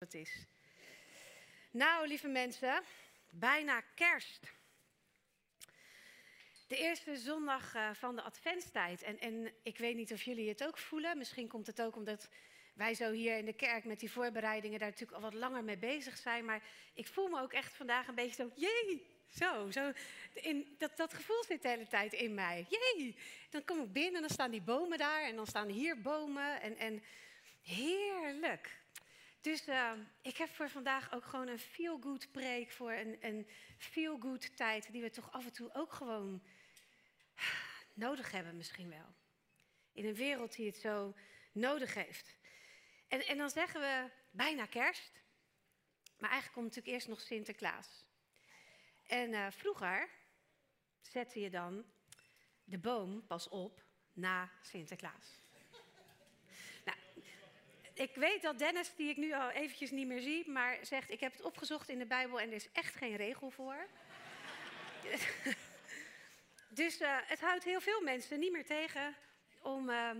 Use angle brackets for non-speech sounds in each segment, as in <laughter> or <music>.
het is. Nou, lieve mensen, bijna kerst. De eerste zondag uh, van de adventstijd. En, en ik weet niet of jullie het ook voelen. Misschien komt het ook omdat wij zo hier in de kerk met die voorbereidingen daar natuurlijk al wat langer mee bezig zijn. Maar ik voel me ook echt vandaag een beetje zo, jee, zo, zo. In, dat, dat gevoel zit de hele tijd in mij. Jee, dan kom ik binnen en dan staan die bomen daar en dan staan hier bomen. En, en heerlijk. Dus uh, ik heb voor vandaag ook gewoon een feel-good preek voor een, een feel-good tijd die we toch af en toe ook gewoon nodig hebben misschien wel. In een wereld die het zo nodig heeft. En, en dan zeggen we bijna kerst, maar eigenlijk komt natuurlijk eerst nog Sinterklaas. En uh, vroeger zette je dan de boom pas op na Sinterklaas ik weet dat Dennis, die ik nu al eventjes niet meer zie, maar zegt: Ik heb het opgezocht in de Bijbel en er is echt geen regel voor. <laughs> dus uh, het houdt heel veel mensen niet meer tegen om. Uh,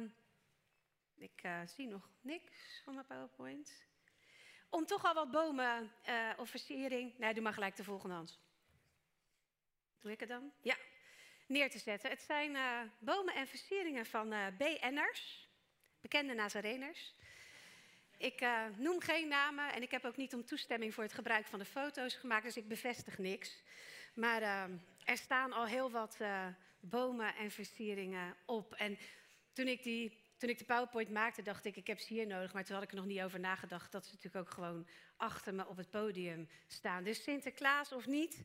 ik uh, zie nog niks van mijn PowerPoint. Om toch al wat bomen uh, of versiering. Nee, doe maar gelijk de volgende hand. Doe ik het dan? Ja. Neer te zetten. Het zijn bomen en versieringen van BN'ers, bekende Nazareners. Ik uh, noem geen namen en ik heb ook niet om toestemming voor het gebruik van de foto's gemaakt, dus ik bevestig niks. Maar uh, er staan al heel wat uh, bomen en versieringen op. En toen ik, die, toen ik de PowerPoint maakte, dacht ik, ik heb ze hier nodig. Maar toen had ik er nog niet over nagedacht dat ze natuurlijk ook gewoon achter me op het podium staan. Dus Sinterklaas of niet,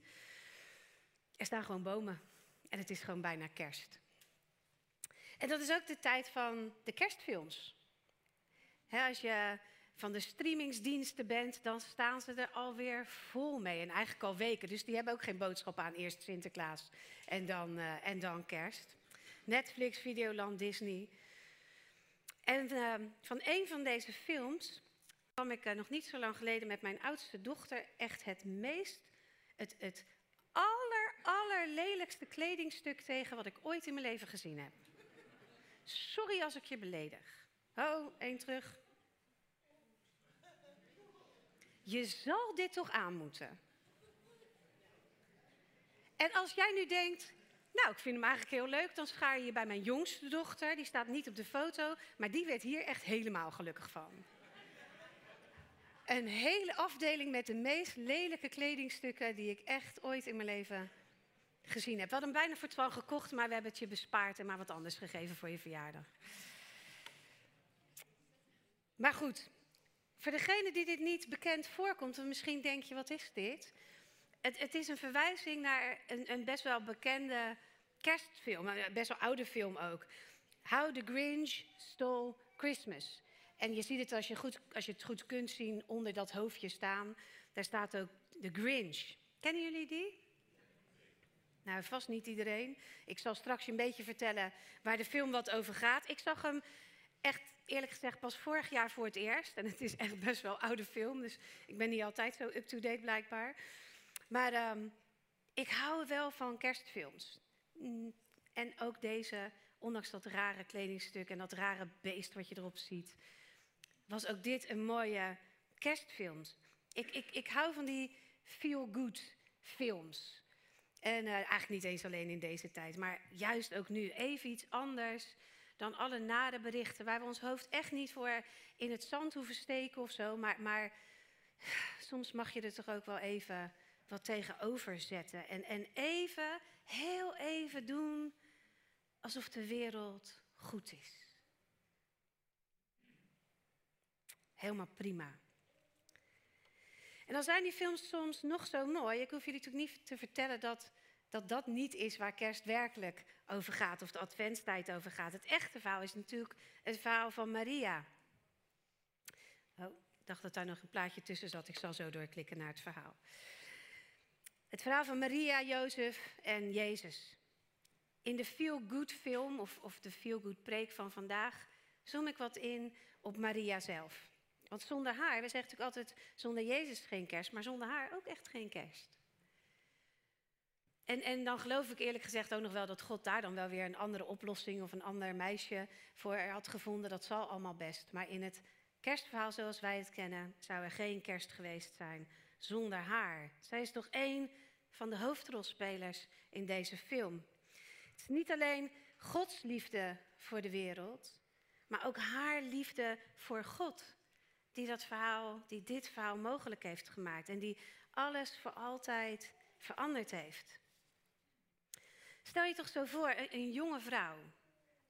er staan gewoon bomen. En het is gewoon bijna kerst. En dat is ook de tijd van de kerstfilms als je van de streamingsdiensten bent, dan staan ze er alweer vol mee. En eigenlijk al weken. Dus die hebben ook geen boodschap aan. Eerst Sinterklaas en dan, uh, en dan kerst. Netflix, Videoland, Disney. En uh, van een van deze films kwam ik uh, nog niet zo lang geleden met mijn oudste dochter echt het meest, het, het aller, allerlelijkste kledingstuk tegen wat ik ooit in mijn leven gezien heb. Sorry als ik je beledig. Oh, één terug. Je zal dit toch aan moeten. En als jij nu denkt, nou, ik vind hem eigenlijk heel leuk, dan schaar je je bij mijn jongste dochter. Die staat niet op de foto, maar die werd hier echt helemaal gelukkig van. Een hele afdeling met de meest lelijke kledingstukken die ik echt ooit in mijn leven gezien heb. We hadden hem bijna voor 12 gekocht, maar we hebben het je bespaard en maar wat anders gegeven voor je verjaardag. Maar goed, voor degene die dit niet bekend voorkomt, misschien denk je, wat is dit? Het, het is een verwijzing naar een, een, best wel bekende kerstfilm, een best wel oude film ook. How the Grinch Stole Christmas. En je ziet het als je, goed, als je het goed kunt zien onder dat hoofdje staan. Daar staat ook The Grinch. Kennen jullie die? Nou, vast niet iedereen. Ik zal straks een beetje vertellen waar de film wat over gaat. Ik zag hem echt eerlijk gezegd pas vorig jaar voor het eerst. En het is echt best wel oude film, dus ik ben niet altijd zo up-to-date blijkbaar. Maar um, ik hou wel van kerstfilms. Mm, en ook deze, ondanks dat rare kledingstuk en dat rare beest wat je erop ziet, was ook dit een mooie kerstfilm. Ik, ik, ik hou van die feel-good films. En uh, eigenlijk niet eens alleen in deze tijd, maar juist ook nu. Even iets anders dan alle nare berichten waar we ons hoofd echt niet voor in het zand hoeven steken of zo. Maar, maar soms mag je er toch ook wel even wat tegenover zetten. En, en even, heel even doen alsof de wereld goed is. Helemaal prima. En dan zijn die films soms nog zo mooi. Ik hoef jullie natuurlijk niet te vertellen dat dat dat niet is waar kerst werkelijk over gaat of de adventstijd over gaat. Het echte verhaal is natuurlijk het verhaal van Maria. Oh, ik dacht dat daar nog een plaatje tussen zat. Ik zal zo doorklikken naar het verhaal. Het verhaal van Maria, Jozef en Jezus. In de Feel Good film of, of de Feel Good preek van vandaag zoom ik wat in op Maria zelf. Want zonder haar, we zeggen natuurlijk altijd zonder Jezus geen kerst, maar zonder haar ook echt geen kerst. En, en dan geloof ik eerlijk gezegd ook nog wel dat God daar dan wel weer een andere oplossing of een ander meisje voor had gevonden. Dat zal allemaal best. Maar in het kerstverhaal zoals wij het kennen, zou er geen kerst geweest zijn zonder haar. Zij is toch één van de hoofdrolspelers in deze film. Het is niet alleen Gods liefde voor de wereld, maar ook haar liefde voor God. Die dat verhaal, die dit verhaal mogelijk heeft gemaakt en die alles voor altijd veranderd heeft. Stel je toch zo voor, een, jonge vrouw,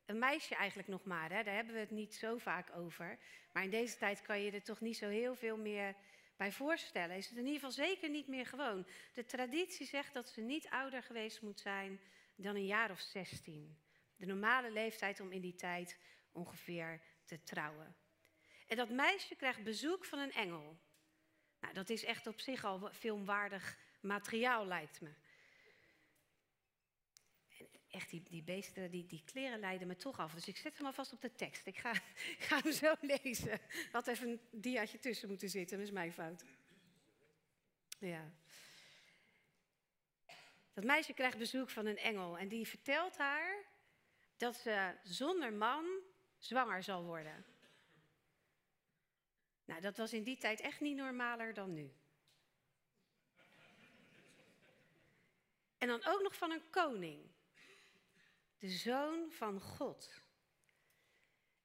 een meisje eigenlijk nog maar, hè? daar hebben we het niet zo vaak over. Maar in deze tijd kan je er toch niet zo heel veel meer bij voorstellen. Is het in ieder geval zeker niet meer gewoon. De traditie zegt dat ze niet ouder geweest moet zijn dan een jaar of 16. De normale leeftijd om in die tijd ongeveer te trouwen. En dat meisje krijgt bezoek van een engel. Nou, dat is echt op zich al filmwaardig materiaal, lijkt me. Echt, die, die beesten, die, die kleren leiden me toch af. Dus ik zet hem alvast op de tekst. Ik ga, <laughs> ik ga hem zo lezen. Had even een diaatje tussen moeten zitten, dat is mijn fout. Ja. Dat meisje krijgt bezoek van een engel en die vertelt haar dat ze zonder man zwanger zal worden. Nou, dat was in die tijd echt niet normaler dan nu. En dan ook nog van een koning. De zoon van God.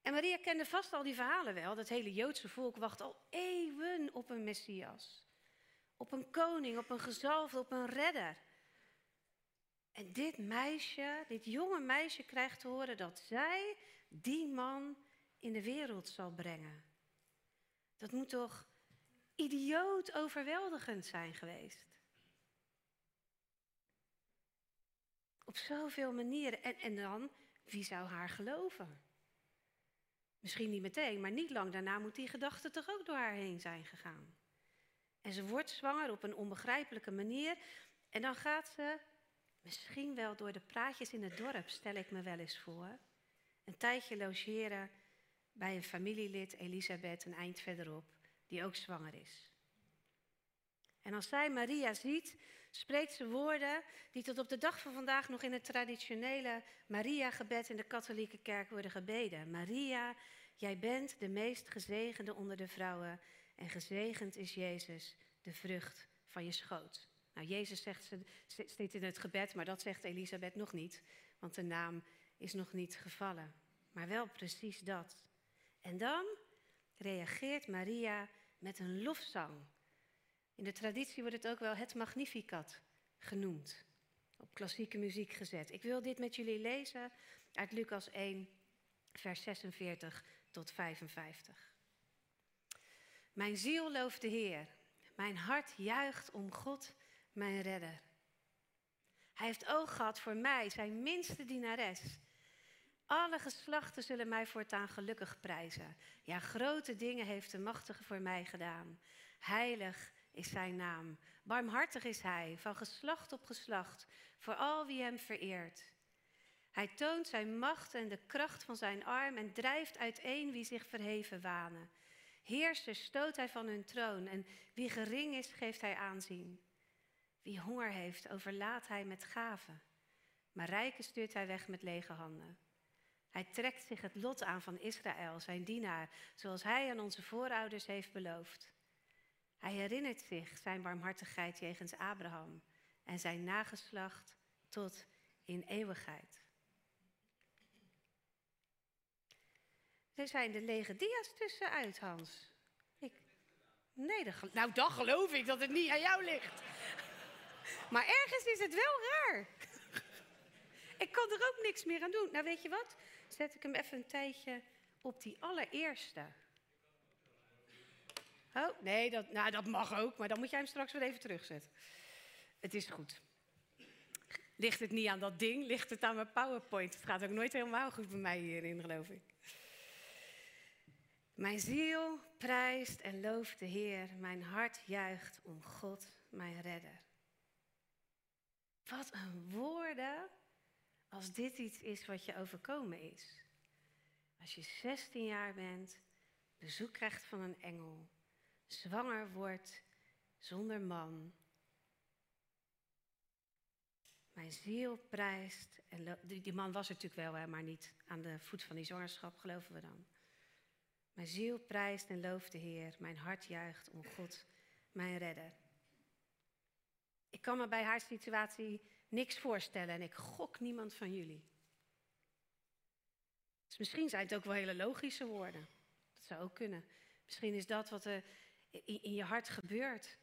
En Maria kende vast al die verhalen wel. Dat hele Joodse volk wacht al eeuwen op een Messias. Op een koning, op een gezalfde, op een redder. En dit meisje, dit jonge meisje krijgt te horen dat zij die man in de wereld zal brengen. Dat moet toch idioot overweldigend zijn geweest. Op zoveel manieren. En, en dan, wie zou haar geloven? Misschien niet meteen, maar niet lang daarna moet die gedachte toch ook door haar heen zijn gegaan. En ze wordt zwanger op een onbegrijpelijke manier. En dan gaat ze, misschien wel door de praatjes in het dorp, stel ik me wel eens voor, een tijdje logeren bij een familielid, Elisabeth, een eind verderop, die ook zwanger is. En als zij Maria ziet, spreekt ze woorden die tot op de dag van vandaag nog in het traditionele Maria-gebed in de katholieke kerk worden gebeden. Maria, jij bent de meest gezegende onder de vrouwen en gezegend is Jezus, de vrucht van je schoot. Nou, Jezus zegt ze steeds in het gebed, maar dat zegt Elisabeth nog niet, want de naam is nog niet gevallen. Maar wel precies dat. En dan reageert Maria met een lofzang. In de traditie wordt het ook wel het Magnificat genoemd. Op klassieke muziek gezet. Ik wil dit met jullie lezen uit Lucas 1, vers 46 tot 55. Mijn ziel looft de Heer. Mijn hart juicht om God, mijn redder. Hij heeft oog gehad voor mij, zijn minste dienares. Alle geslachten zullen mij voortaan gelukkig prijzen. Ja, grote dingen heeft de Machtige voor mij gedaan. Heilig is zijn naam. Barmhartig is hij, van geslacht op geslacht, voor al wie hem vereert. Hij toont zijn macht en de kracht van zijn arm en drijft uiteen wie zich verheven wanen. Heersers stoot hij van hun troon en wie gering is, geeft hij aanzien. Wie honger heeft, overlaat hij met gaven. Maar rijken stuurt hij weg met lege handen. Hij trekt zich het lot aan van Israël, zijn dienaar, zoals hij aan onze voorouders heeft beloofd. Hij herinnert zich zijn barmhartigheid jegens Abraham en zijn nageslacht tot in eeuwigheid. Er zijn de lege dia's tussenuit, Hans. Ik, nee, nou dan geloof ik dat het niet aan jou ligt. Maar ergens is het wel raar. Ik kan er ook niks meer aan doen. Nou, weet je wat? Zet ik hem even een tijdje op die allereerste. Oh, nee, dat, nou, dat mag ook, maar dan moet jij hem straks weer even terugzetten. Het is goed. Ligt het niet aan dat ding, ligt het aan mijn PowerPoint. Het gaat ook nooit helemaal goed bij mij hierin, geloof ik. Mijn ziel prijst en looft de Heer. Mijn hart juicht om God, mijn redder. Wat een woorden als dit iets is wat je overkomen is. Als je 16 jaar bent, bezoek krijgt van een engel zwanger wordt zonder man. Mijn ziel prijst. En die man was er natuurlijk wel, hè, maar niet aan de voet van die zwangerschap, geloven we dan. Mijn ziel prijst en looft de Heer. Mijn hart juicht om God, mijn redder. Ik kan me bij haar situatie niks voorstellen en ik gok niemand van jullie. Dus misschien zijn het ook wel hele logische woorden. Dat zou ook kunnen. Misschien is dat wat er in je hart gebeurt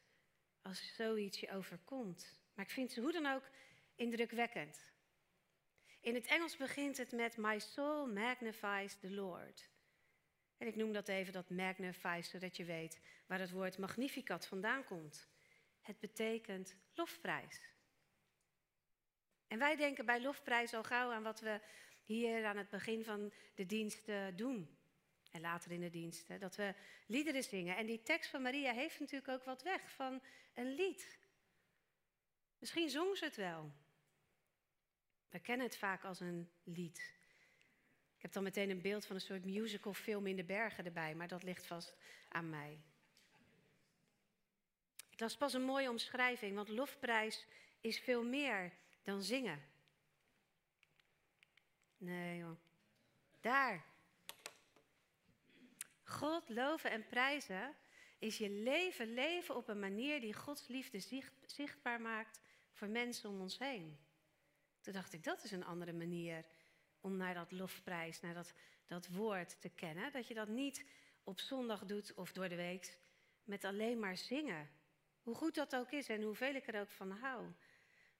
als zoiets je overkomt. Maar ik vind ze hoe dan ook indrukwekkend. In het Engels begint het met My soul magnifies the Lord. En ik noem dat even dat magnifies, zodat je weet waar het woord magnificat vandaan komt. Het betekent lofprijs. En wij denken bij lofprijs al gauw aan wat we hier aan het begin van de dienst doen. Later in de dienst, dat we liederen zingen. En die tekst van Maria heeft natuurlijk ook wat weg van een lied. Misschien zong ze het wel. We kennen het vaak als een lied. Ik heb dan meteen een beeld van een soort musicalfilm in de bergen erbij, maar dat ligt vast aan mij. Ik las pas een mooie omschrijving, want lofprijs is veel meer dan zingen. Nee joh. Daar. God loven en prijzen is je leven leven op een manier die Gods liefde zichtbaar maakt voor mensen om ons heen. Toen dacht ik, dat is een andere manier om naar dat lofprijs, naar dat, dat woord te kennen. Dat je dat niet op zondag doet of door de week met alleen maar zingen. Hoe goed dat ook is en hoeveel ik er ook van hou.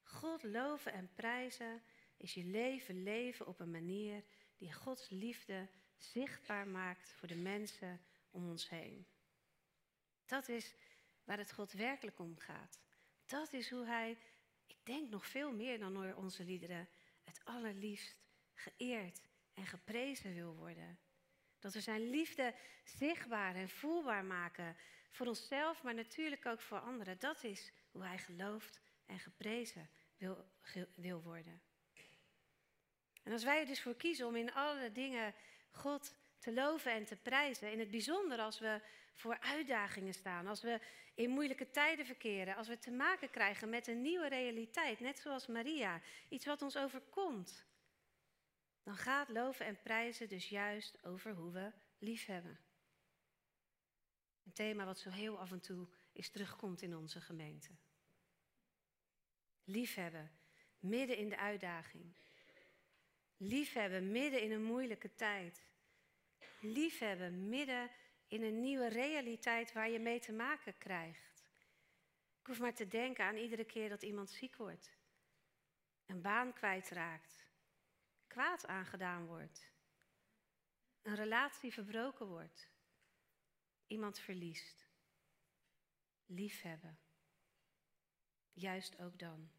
God loven en prijzen is je leven leven op een manier die Gods liefde zichtbaar maakt voor de mensen om ons heen. Dat is waar het God werkelijk om gaat. Dat is hoe Hij, ik denk nog veel meer dan door onze liederen, het allerliefst geëerd en geprezen wil worden. Dat we Zijn liefde zichtbaar en voelbaar maken voor onszelf, maar natuurlijk ook voor anderen. Dat is hoe Hij geloofd en geprezen wil, wil worden. En als wij er dus voor kiezen om in alle dingen God te loven en te prijzen, in het bijzonder als we voor uitdagingen staan, als we in moeilijke tijden verkeren, als we te maken krijgen met een nieuwe realiteit, net zoals Maria, iets wat ons overkomt, dan gaat loven en prijzen dus juist over hoe we lief hebben. Een thema wat zo heel af en toe is terugkomt in onze gemeente. Liefhebben, midden in de uitdaging. Liefhebben midden in een moeilijke tijd. Liefhebben midden in een nieuwe realiteit waar je mee te maken krijgt. Ik hoef maar te denken aan iedere keer dat iemand ziek wordt, een baan kwijtraakt, kwaad aangedaan wordt, een relatie verbroken wordt, iemand verliest. Liefhebben. Juist ook dan.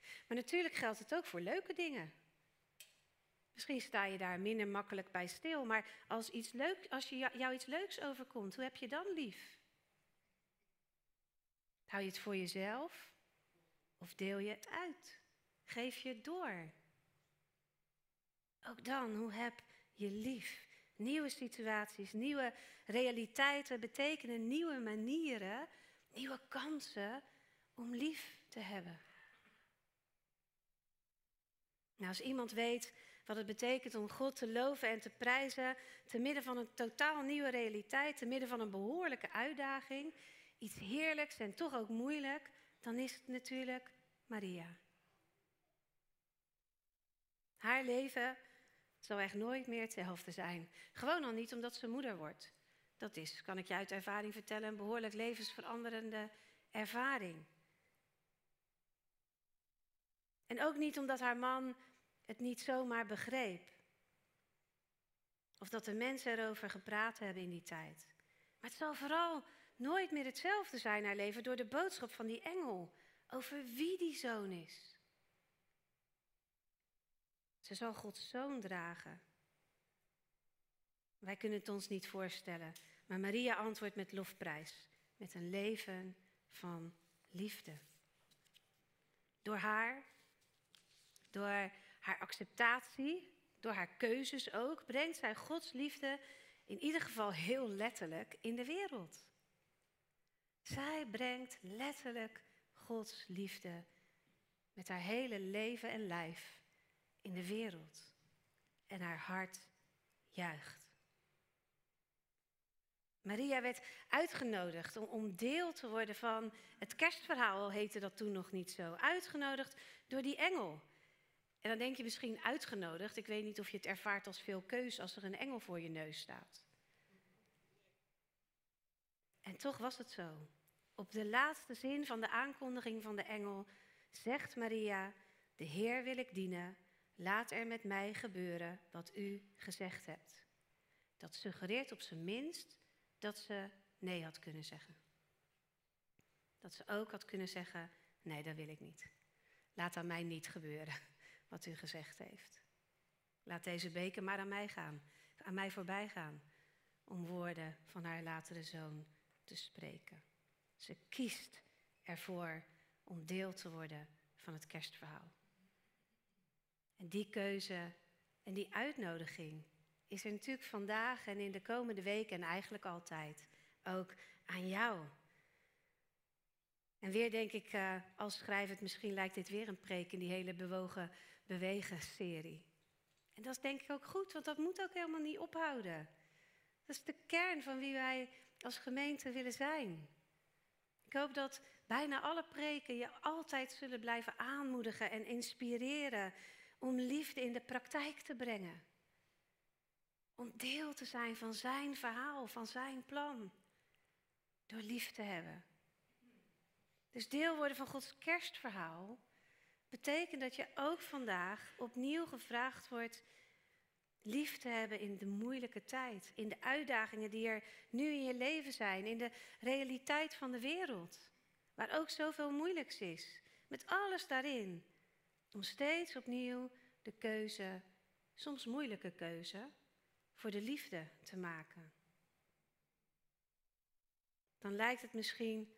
Maar natuurlijk geldt het ook voor leuke dingen. Misschien sta je daar minder makkelijk bij stil, maar als, iets leuk, als je, jou iets leuks overkomt, hoe heb je dan lief? Hou je het voor jezelf of deel je het uit? Geef je het door? Ook dan, hoe heb je lief? Nieuwe situaties, nieuwe realiteiten betekenen nieuwe manieren, nieuwe kansen om lief te hebben. Nou, als iemand weet wat het betekent om God te loven en te prijzen, te midden van een totaal nieuwe realiteit, te midden van een behoorlijke uitdaging, iets heerlijks en toch ook moeilijk, dan is het natuurlijk Maria. Haar leven zal echt nooit meer hetzelfde zijn. Gewoon al niet omdat ze moeder wordt. Dat is, kan ik je uit ervaring vertellen, een behoorlijk levensveranderende ervaring. En ook niet omdat haar man het niet zomaar begreep. Of dat de mensen erover gepraat hebben in die tijd. Maar het zal vooral nooit meer hetzelfde zijn, haar leven, door de boodschap van die engel over wie die zoon is. Ze zal Gods zoon dragen. Wij kunnen het ons niet voorstellen, maar Maria antwoordt met lofprijs, met een leven van liefde. Door haar, door haar acceptatie, door haar keuzes ook, brengt zij Gods liefde in ieder geval heel letterlijk in de wereld. Zij brengt letterlijk Gods liefde met haar hele leven en lijf in de wereld. En haar hart juicht. Maria werd uitgenodigd om, om deel te worden van het kerstverhaal, al heette dat toen nog niet zo. Uitgenodigd door die engel. En dan denk je misschien uitgenodigd. Ik weet niet of je het ervaart als veel keus als er een engel voor je neus staat. En toch was het zo. Op de laatste zin van de aankondiging van de engel zegt Maria: De Heer wil ik dienen. Laat er met mij gebeuren wat u gezegd hebt. Dat suggereert op zijn minst dat ze nee had kunnen zeggen. Dat ze ook had kunnen zeggen: Nee, dat wil ik niet. Laat aan mij niet gebeuren wat u gezegd heeft. Laat deze beker maar aan mij gaan, aan mij voorbij gaan, om woorden van haar latere zoon te spreken. Ze kiest ervoor om deel te worden van het kerstverhaal. En die keuze en die uitnodiging is er natuurlijk vandaag en in de komende weken en eigenlijk altijd ook aan jou. En weer denk ik, uh, als schrijf het, misschien lijkt dit weer een preek in die hele bewogen bewegen serie. En dat is denk ik ook goed, want dat moet ook helemaal niet ophouden. Dat is de kern van wie wij als gemeente willen zijn. Ik hoop dat bijna alle preken je altijd zullen blijven aanmoedigen en inspireren om liefde in de praktijk te brengen. Om deel te zijn van zijn verhaal, van zijn plan. Door lief te hebben. Dus deel worden van Gods kerstverhaal betekent dat je ook vandaag opnieuw gevraagd wordt lief te hebben in de moeilijke tijd, in de uitdagingen die er nu in je leven zijn, in de realiteit van de wereld, waar ook zoveel moeilijks is, met alles daarin, om steeds opnieuw de keuze, soms moeilijke keuze, voor de liefde te maken. Dan lijkt het misschien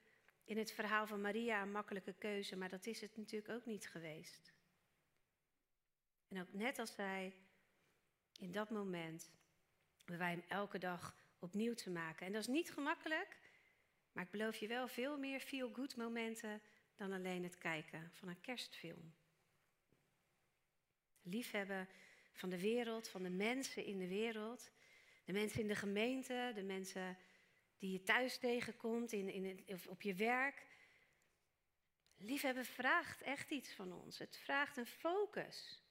in het verhaal van Maria een makkelijke keuze, maar dat is het natuurlijk ook niet geweest. En ook net als zij in dat moment hebben wij hem elke dag opnieuw te maken. En dat is niet gemakkelijk, maar ik beloof je wel veel meer feel-good momenten dan alleen het kijken van een kerstfilm. Liefhebben van de wereld, van de mensen in de wereld, de mensen in de gemeente, de mensen die je thuis tegenkomt, in, in, of op je werk. Liefhebben vraagt echt iets van ons. Het vraagt een focus.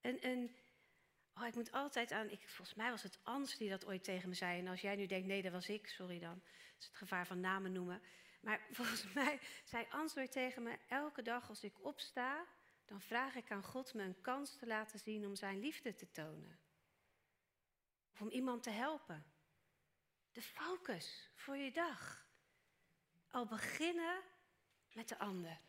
Een, een, oh, ik moet altijd aan, ik, volgens mij was het Ans die dat ooit tegen me zei. En als jij nu denkt, nee, dat was ik, sorry dan. Dat is het gevaar van namen noemen. Maar <laughs> volgens mij zei Ans ooit tegen me, elke dag als ik opsta, dan vraag ik aan God me een kans te laten zien om zijn liefde te tonen. Of om iemand te helpen. De focus voor je dag. Al beginnen met de ander.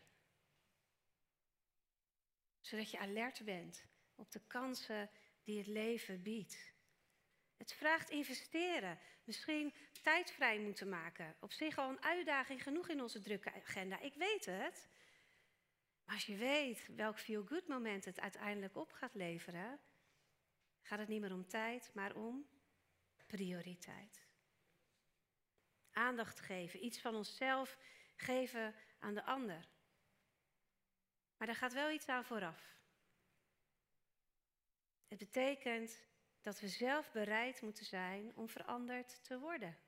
Zodat je alert bent op de kansen die het leven biedt. Het vraagt investeren. Misschien tijd vrij moeten maken. Op zich al een uitdaging genoeg in onze drukke agenda. Ik weet het. Maar als je weet welk feel-good moment het uiteindelijk op gaat leveren, gaat het niet meer om tijd, maar om prioriteit. Aandacht geven, iets van onszelf geven aan de ander. Maar daar gaat wel iets aan vooraf. Het betekent dat we zelf bereid moeten zijn om veranderd te worden.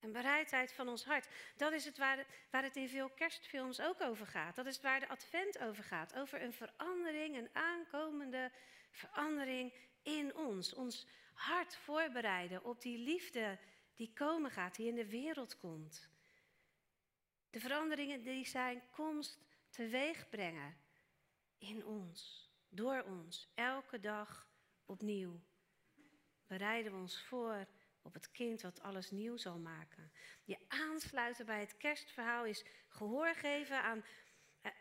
Een bereidheid van ons hart. Dat is het waar, waar het in veel kerstfilms ook over gaat. Dat is waar de advent over gaat. Over een verandering, een aankomende verandering in ons. Ons hart voorbereiden op die liefde die komen gaat, die in de wereld komt. De veranderingen die zijn komst teweeg brengen in ons, door ons, elke dag opnieuw. Bereiden we ons voor op het kind wat alles nieuw zal maken. Je aansluiten bij het kerstverhaal is gehoor geven aan,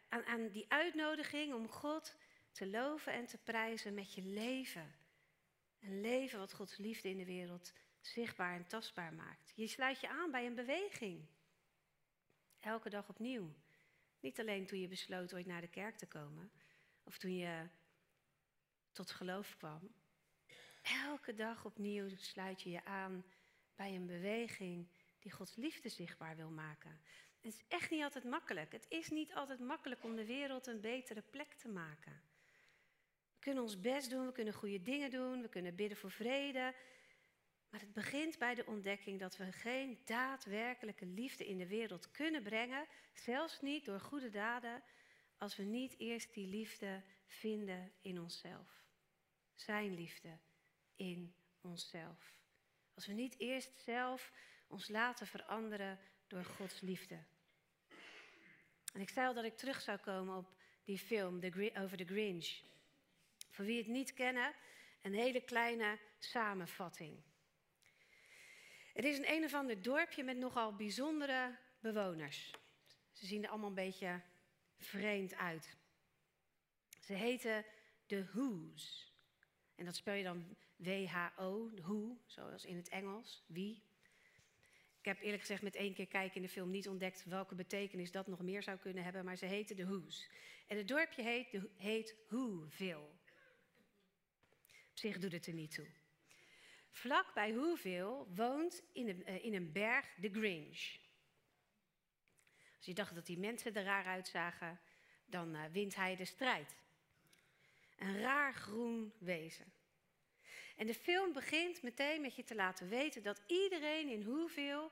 aan, aan die uitnodiging om God te loven en te prijzen met je leven. Een leven wat Gods liefde in de wereld zichtbaar en tastbaar maakt. Je sluit je aan bij een beweging. Elke dag opnieuw. Niet alleen toen je besloot ooit naar de kerk te komen, of toen je tot geloof kwam. Elke dag opnieuw sluit je je aan bij een beweging die Gods liefde zichtbaar wil maken. Het is echt niet altijd makkelijk. Het is niet altijd makkelijk om de wereld een betere plek te maken. We kunnen ons best doen, we kunnen goede dingen doen, we kunnen bidden voor vrede. Maar het begint bij de ontdekking dat we geen daadwerkelijke liefde in de wereld kunnen brengen, zelfs niet door goede daden, als we niet eerst die liefde vinden in onszelf. Zijn liefde in onszelf. Als we niet eerst zelf ons laten veranderen door Gods liefde. En ik zei al dat ik terug zou komen op die film over de Grinch. Voor wie het niet kennen, een hele kleine samenvatting. Het is een een of ander dorpje met nogal bijzondere bewoners. Ze zien er allemaal een beetje vreemd uit. Ze heten de Who's. En dat spel je dan W-H-O, Who, zoals in het Engels, wie. Ik heb eerlijk gezegd met één keer kijken in de film niet ontdekt welke betekenis dat nog meer zou kunnen hebben, maar ze heten de Who's. En het dorpje heet, heet Whoville. Op zich doet het er niet toe. Vlak bij Whoville woont in een, uh, in een berg de Grinch. Als je dacht dat die mensen er raar uitzagen, dan uh, wint hij de strijd. Een raar groen wezen. En de film begint meteen met je te laten weten dat iedereen in hoeveel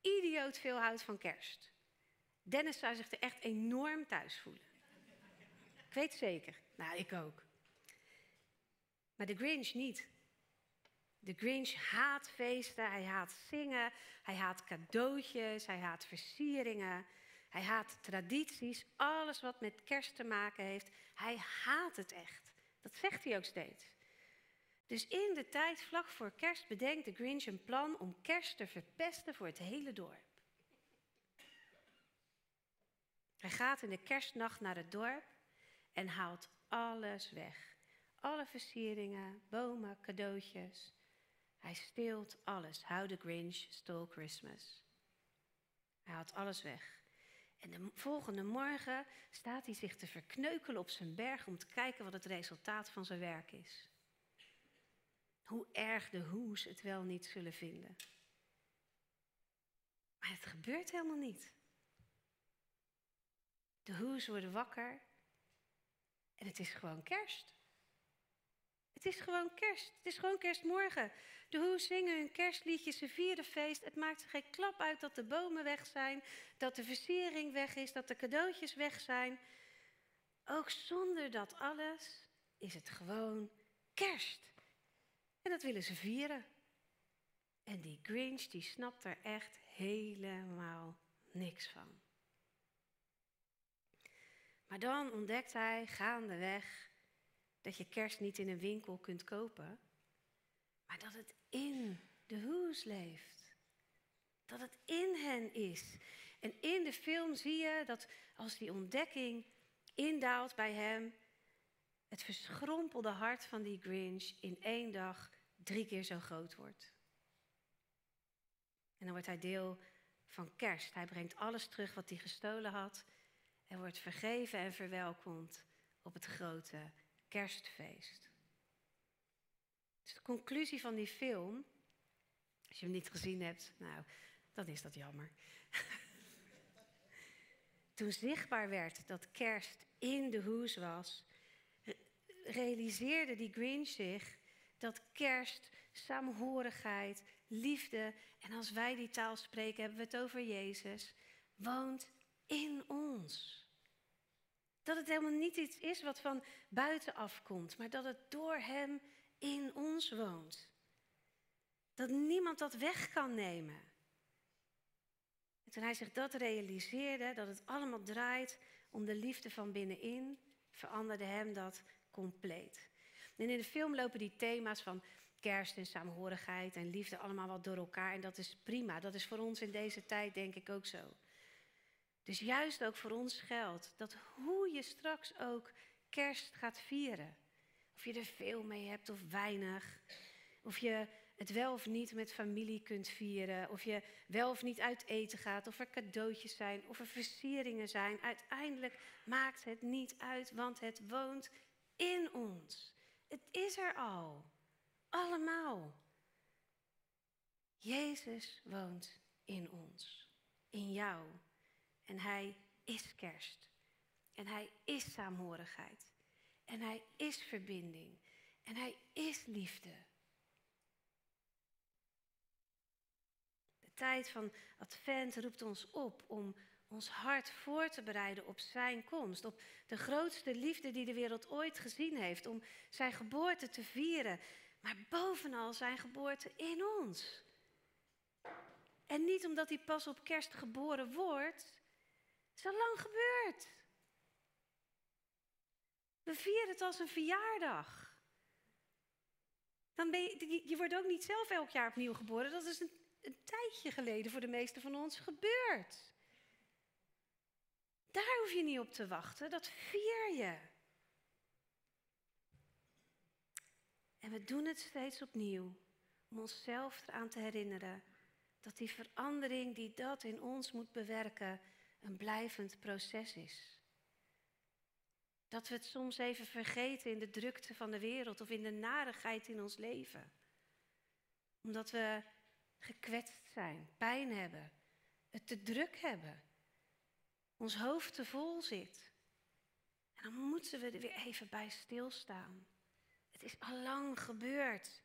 idioot veel houdt van kerst. Dennis zou zich er echt enorm thuis voelen. Ik weet het zeker. Nou, ik ook. Maar de Grinch niet. De Grinch haat feesten, hij haat zingen, hij haat cadeautjes, hij haat versieringen, hij haat tradities, alles wat met kerst te maken heeft. Hij haat het echt. Dat zegt hij ook steeds. Dus in de tijd vlak voor kerst bedenkt de Grinch een plan om kerst te verpesten voor het hele dorp. Hij gaat in de kerstnacht naar het dorp en haalt alles weg. Alle versieringen, bomen, cadeautjes. Hij steelt alles. How the Grinch stole Christmas. Hij haalt alles weg. En de volgende morgen staat hij zich te verkneukelen op zijn berg om te kijken wat het resultaat van zijn werk is. Hoe erg de hoes het wel niet zullen vinden. Maar het gebeurt helemaal niet. De hoes worden wakker en het is gewoon kerst. Het is gewoon kerst. Het is gewoon kerstmorgen. De hoes zingen hun kerstliedjes, ze vieren feest. Het maakt geen klap uit dat de bomen weg zijn, dat de versiering weg is, dat de cadeautjes weg zijn. Ook zonder dat alles is het gewoon kerst. En dat willen ze vieren. En die Grinch die snapt er echt helemaal niks van. Maar dan ontdekt hij gaandeweg dat je kerst niet in een winkel kunt kopen, maar dat het in de hoes leeft. Dat het in hen is. En in de film zie je dat als die ontdekking indaalt bij hem, het verschrompelde hart van die Grinch in één dag drie keer zo groot wordt. En dan wordt hij deel van kerst. Hij brengt alles terug wat hij gestolen had en wordt vergeven en verwelkomd op het grote kerstfeest. Dus de conclusie van die film, als je hem niet gezien hebt, nou, dan is dat jammer. <laughs> Toen zichtbaar werd dat kerst in de hoes was, realiseerde die Grinch zich dat kerst, saamhorigheid, liefde, en als wij die taal spreken, hebben we het over Jezus, woont in ons. Dat het helemaal niet iets is wat van buitenaf komt, maar dat het door Hem in ons woont. Dat niemand dat weg kan nemen. En toen hij zich dat realiseerde, dat het allemaal draait om de liefde van binnenin, veranderde hem dat compleet. En in de film lopen die thema's van kerst en saamhorigheid en liefde allemaal wat door elkaar. En dat is prima. Dat is voor ons in deze tijd denk ik ook zo. Dus juist ook voor ons geldt dat hoe je straks ook kerst gaat vieren. Of je er veel mee hebt of weinig. Of je het wel of niet met familie kunt vieren. Of je wel of niet uit eten gaat. Of er cadeautjes zijn. Of er versieringen zijn. Uiteindelijk maakt het niet uit, want het woont in ons. Het is er al. Allemaal. Jezus woont in ons. In jou. En hij is kerst. En hij is saamhorigheid. En hij is verbinding. En hij is liefde. tijd van Advent roept ons op om ons hart voor te bereiden op Zijn komst. Op de grootste liefde die de wereld ooit gezien heeft. Om Zijn geboorte te vieren. Maar bovenal Zijn geboorte in ons. En niet omdat hij pas op kerst geboren wordt. Is al lang gebeurd. We vieren het als een verjaardag. Dan ben je, je wordt ook niet zelf elk jaar opnieuw geboren. Dat is een, een tijdje geleden voor de meesten van ons gebeurd. Daar hoef je niet op te wachten, dat vier je. En we doen het steeds opnieuw om onszelf eraan te herinneren dat die verandering die dat in ons moet bewerken een blijvend proces is. Dat we het soms even vergeten in de drukte van de wereld of in de narigheid in ons leven. Omdat we gekwetst zijn, pijn hebben, het te druk hebben, ons hoofd te vol zit. En dan moeten we er weer even bij stilstaan. Het is al lang gebeurd.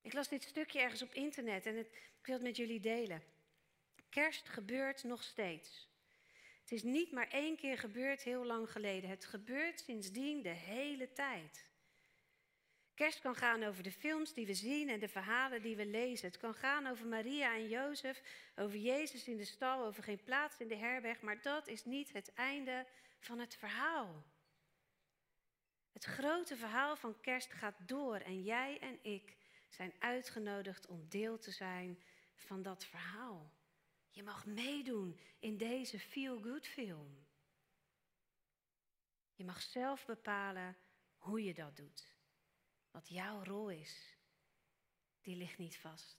Ik las dit stukje ergens op internet en het, ik wil het met jullie delen. Kerst gebeurt nog steeds. Het is niet maar één keer gebeurd heel lang geleden. Het gebeurt sindsdien de hele tijd. Kerst kan gaan over de films die we zien en de verhalen die we lezen. Het kan gaan over Maria en Jozef, over Jezus in de stal, over geen plaats in de herberg. Maar dat is niet het einde van het verhaal. Het grote verhaal van Kerst gaat door en jij en ik zijn uitgenodigd om deel te zijn van dat verhaal. Je mag meedoen in deze feel-good film. Je mag zelf bepalen hoe je dat doet. Wat jouw rol is. Die ligt niet vast.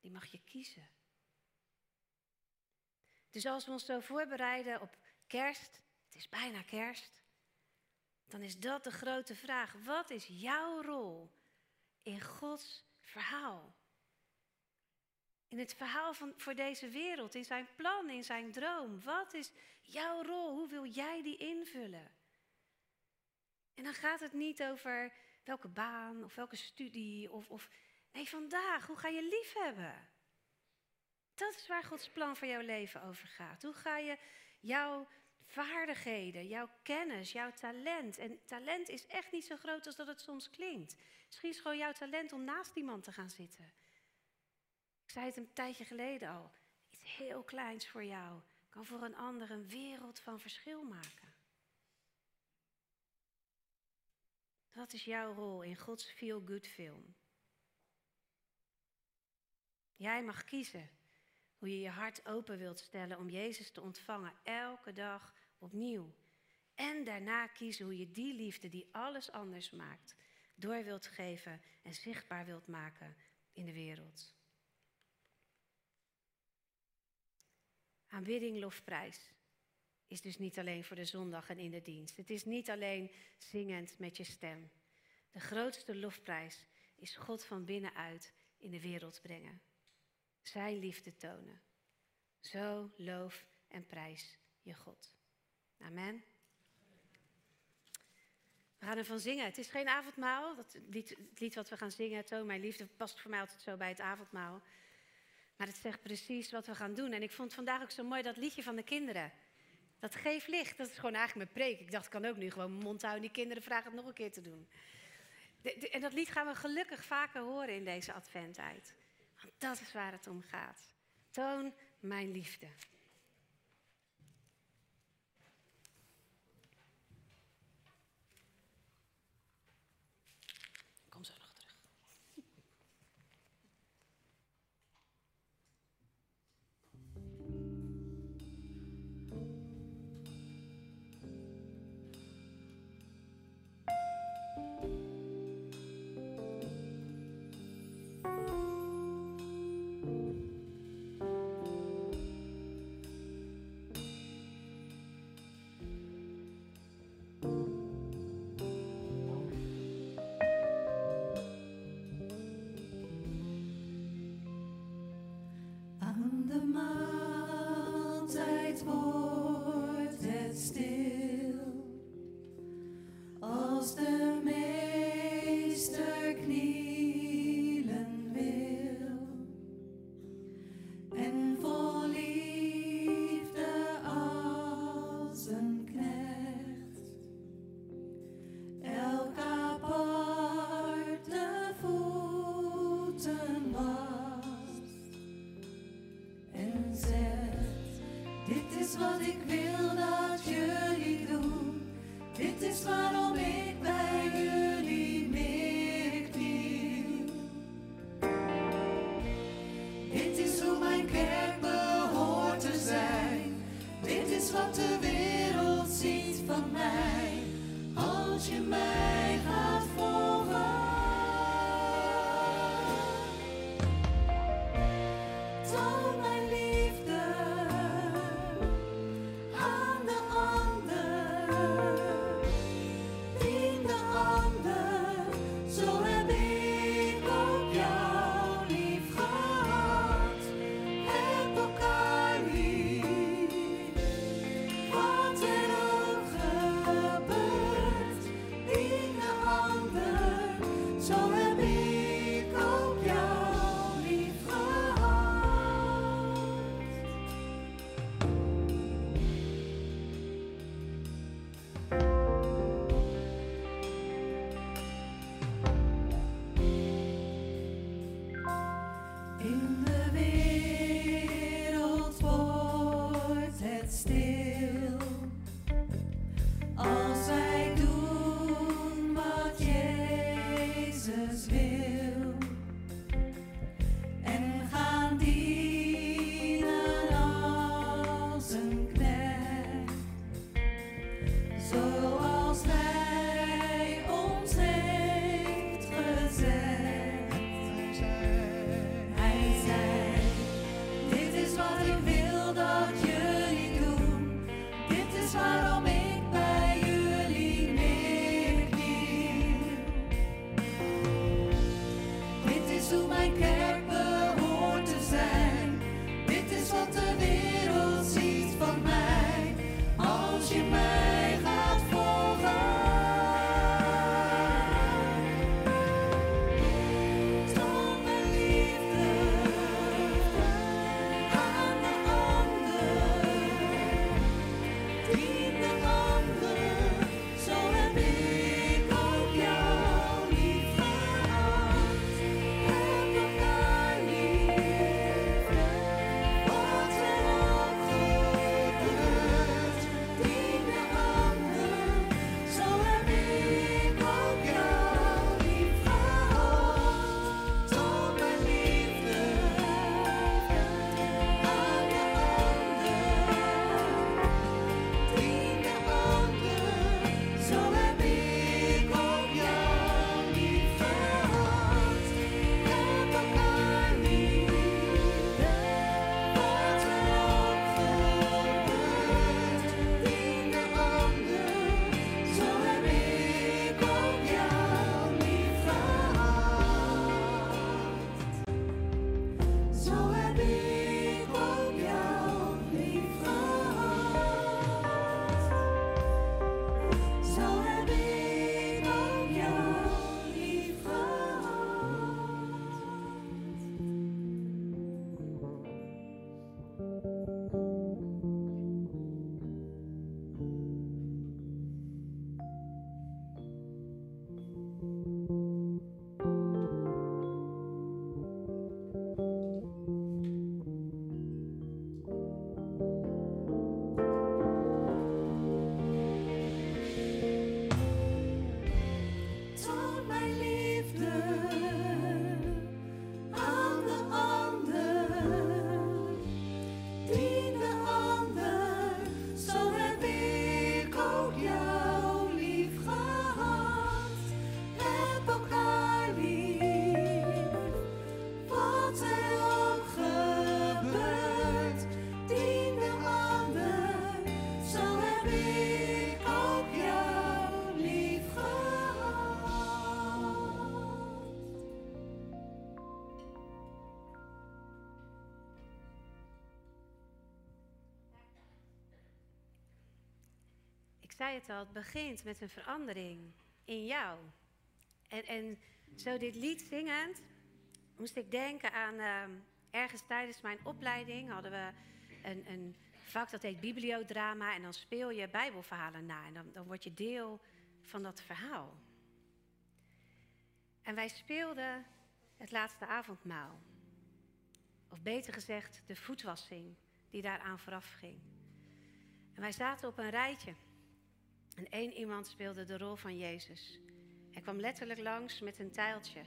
Die mag je kiezen. Dus als we ons zo voorbereiden op kerst, het is bijna kerst, dan is dat de grote vraag. Wat is jouw rol in Gods verhaal? In het verhaal van, voor deze wereld, in zijn plan, in zijn droom. Wat is jouw rol? Hoe wil jij die invullen? En dan gaat het niet over welke baan of welke studie of, of nee, vandaag, hoe ga je lief hebben? Dat is waar Gods plan voor jouw leven over gaat. Hoe ga je jouw vaardigheden, jouw kennis, jouw talent. En talent is echt niet zo groot als dat het soms klinkt. Misschien is gewoon jouw talent om naast iemand te gaan zitten. Zei het een tijdje geleden al. Iets heel kleins voor jou kan voor een ander een wereld van verschil maken. Dat is jouw rol in Gods feel-good film. Jij mag kiezen hoe je je hart open wilt stellen om Jezus te ontvangen elke dag opnieuw. En daarna kiezen hoe je die liefde die alles anders maakt, door wilt geven en zichtbaar wilt maken in de wereld. Aanbidding, lofprijs is dus niet alleen voor de zondag en in de dienst. Het is niet alleen zingend met je stem. De grootste lofprijs is God van binnenuit in de wereld brengen. Zijn liefde tonen. Zo loof en prijs je God. Amen. We gaan ervan zingen. Het is geen avondmaal. Dat lied, het lied wat we gaan zingen, Toon mijn liefde, past voor mij altijd zo bij het avondmaal. Maar het zegt precies wat we gaan doen. En ik vond vandaag ook zo mooi dat liedje van de kinderen. Dat geeft licht. Dat is gewoon eigenlijk mijn preek. Ik dacht, ik kan ook nu gewoon mijn mond houden. Die kinderen vragen het nog een keer te doen. en dat lied gaan we gelukkig vaker horen in deze adventtijd. Want dat is waar het om gaat. Toon mijn liefde. wat de wereld ziet van mij, als je mij gaat. Het al, begint met een verandering in jou. En, en zo dit lied zingend moest ik denken aan uh, ergens tijdens mijn opleiding hadden we een, een, vak dat heet bibliodrama en dan speel je bijbelverhalen na en dan, dan word je deel van dat verhaal. En wij speelden het laatste avondmaal. Of beter gezegd, de voetwassing die daaraan vooraf ging. En wij zaten op een rijtje. En één iemand speelde de rol van Jezus. Hij kwam letterlijk langs met een tijltje.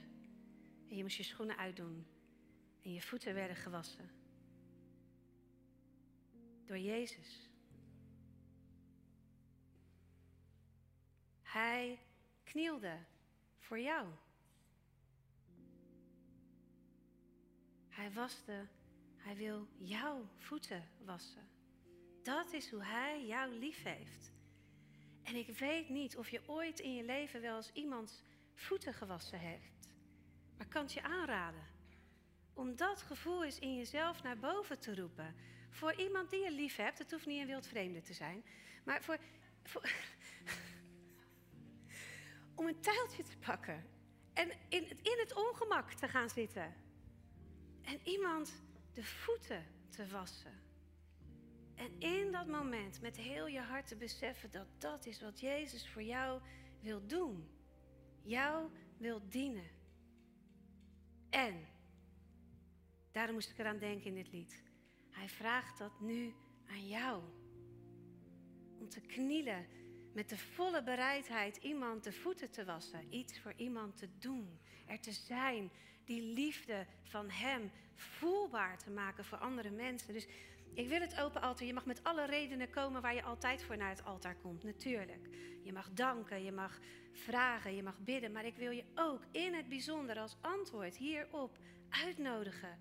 En je moest je schoenen uitdoen. En je voeten werden gewassen. Door Jezus. Hij knielde voor jou. Hij waste, hij wil jouw voeten wassen. Dat is hoe hij jou lief heeft. En ik weet niet of je ooit in je leven wel eens iemands voeten gewassen hebt. Maar kan het je aanraden om dat gevoel eens in jezelf naar boven te roepen. Voor iemand die je lief hebt, het hoeft niet een wildvreemde te zijn, maar voor, voor <laughs> om een tuiltje te pakken en in, in het ongemak te gaan zitten. En iemand de voeten te wassen. En in dat moment met heel je hart te beseffen dat dat is wat Jezus voor jou wil doen. Jou wil dienen. En, daarom moest ik eraan denken in dit lied. Hij vraagt dat nu aan jou. Om te knielen met de volle bereidheid iemand de voeten te wassen. Iets voor iemand te doen. Er te zijn. Die liefde van Hem voelbaar te maken voor andere mensen. Dus ik wil het open altaar. Je mag met alle redenen komen waar je altijd voor naar het altaar komt. Natuurlijk. Je mag danken, je mag vragen, je mag bidden. Maar ik wil je ook in het bijzonder als antwoord hierop uitnodigen.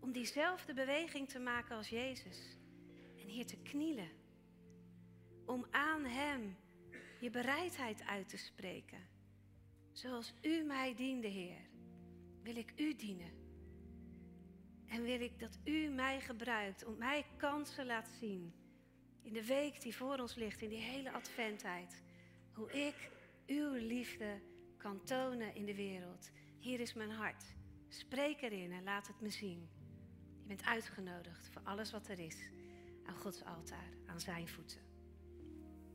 Om diezelfde beweging te maken als Jezus. En hier te knielen. Om aan Hem je bereidheid uit te spreken. Zoals U mij diende, Heer, wil ik U dienen. En wil ik dat u mij gebruikt om mij kansen laat zien. In de week die voor ons ligt, in die hele adventheid. Hoe ik uw liefde kan tonen in de wereld. Hier is mijn hart. Spreek erin en laat het me zien. Je bent uitgenodigd voor alles wat er is. Aan Gods altaar, aan zijn voeten.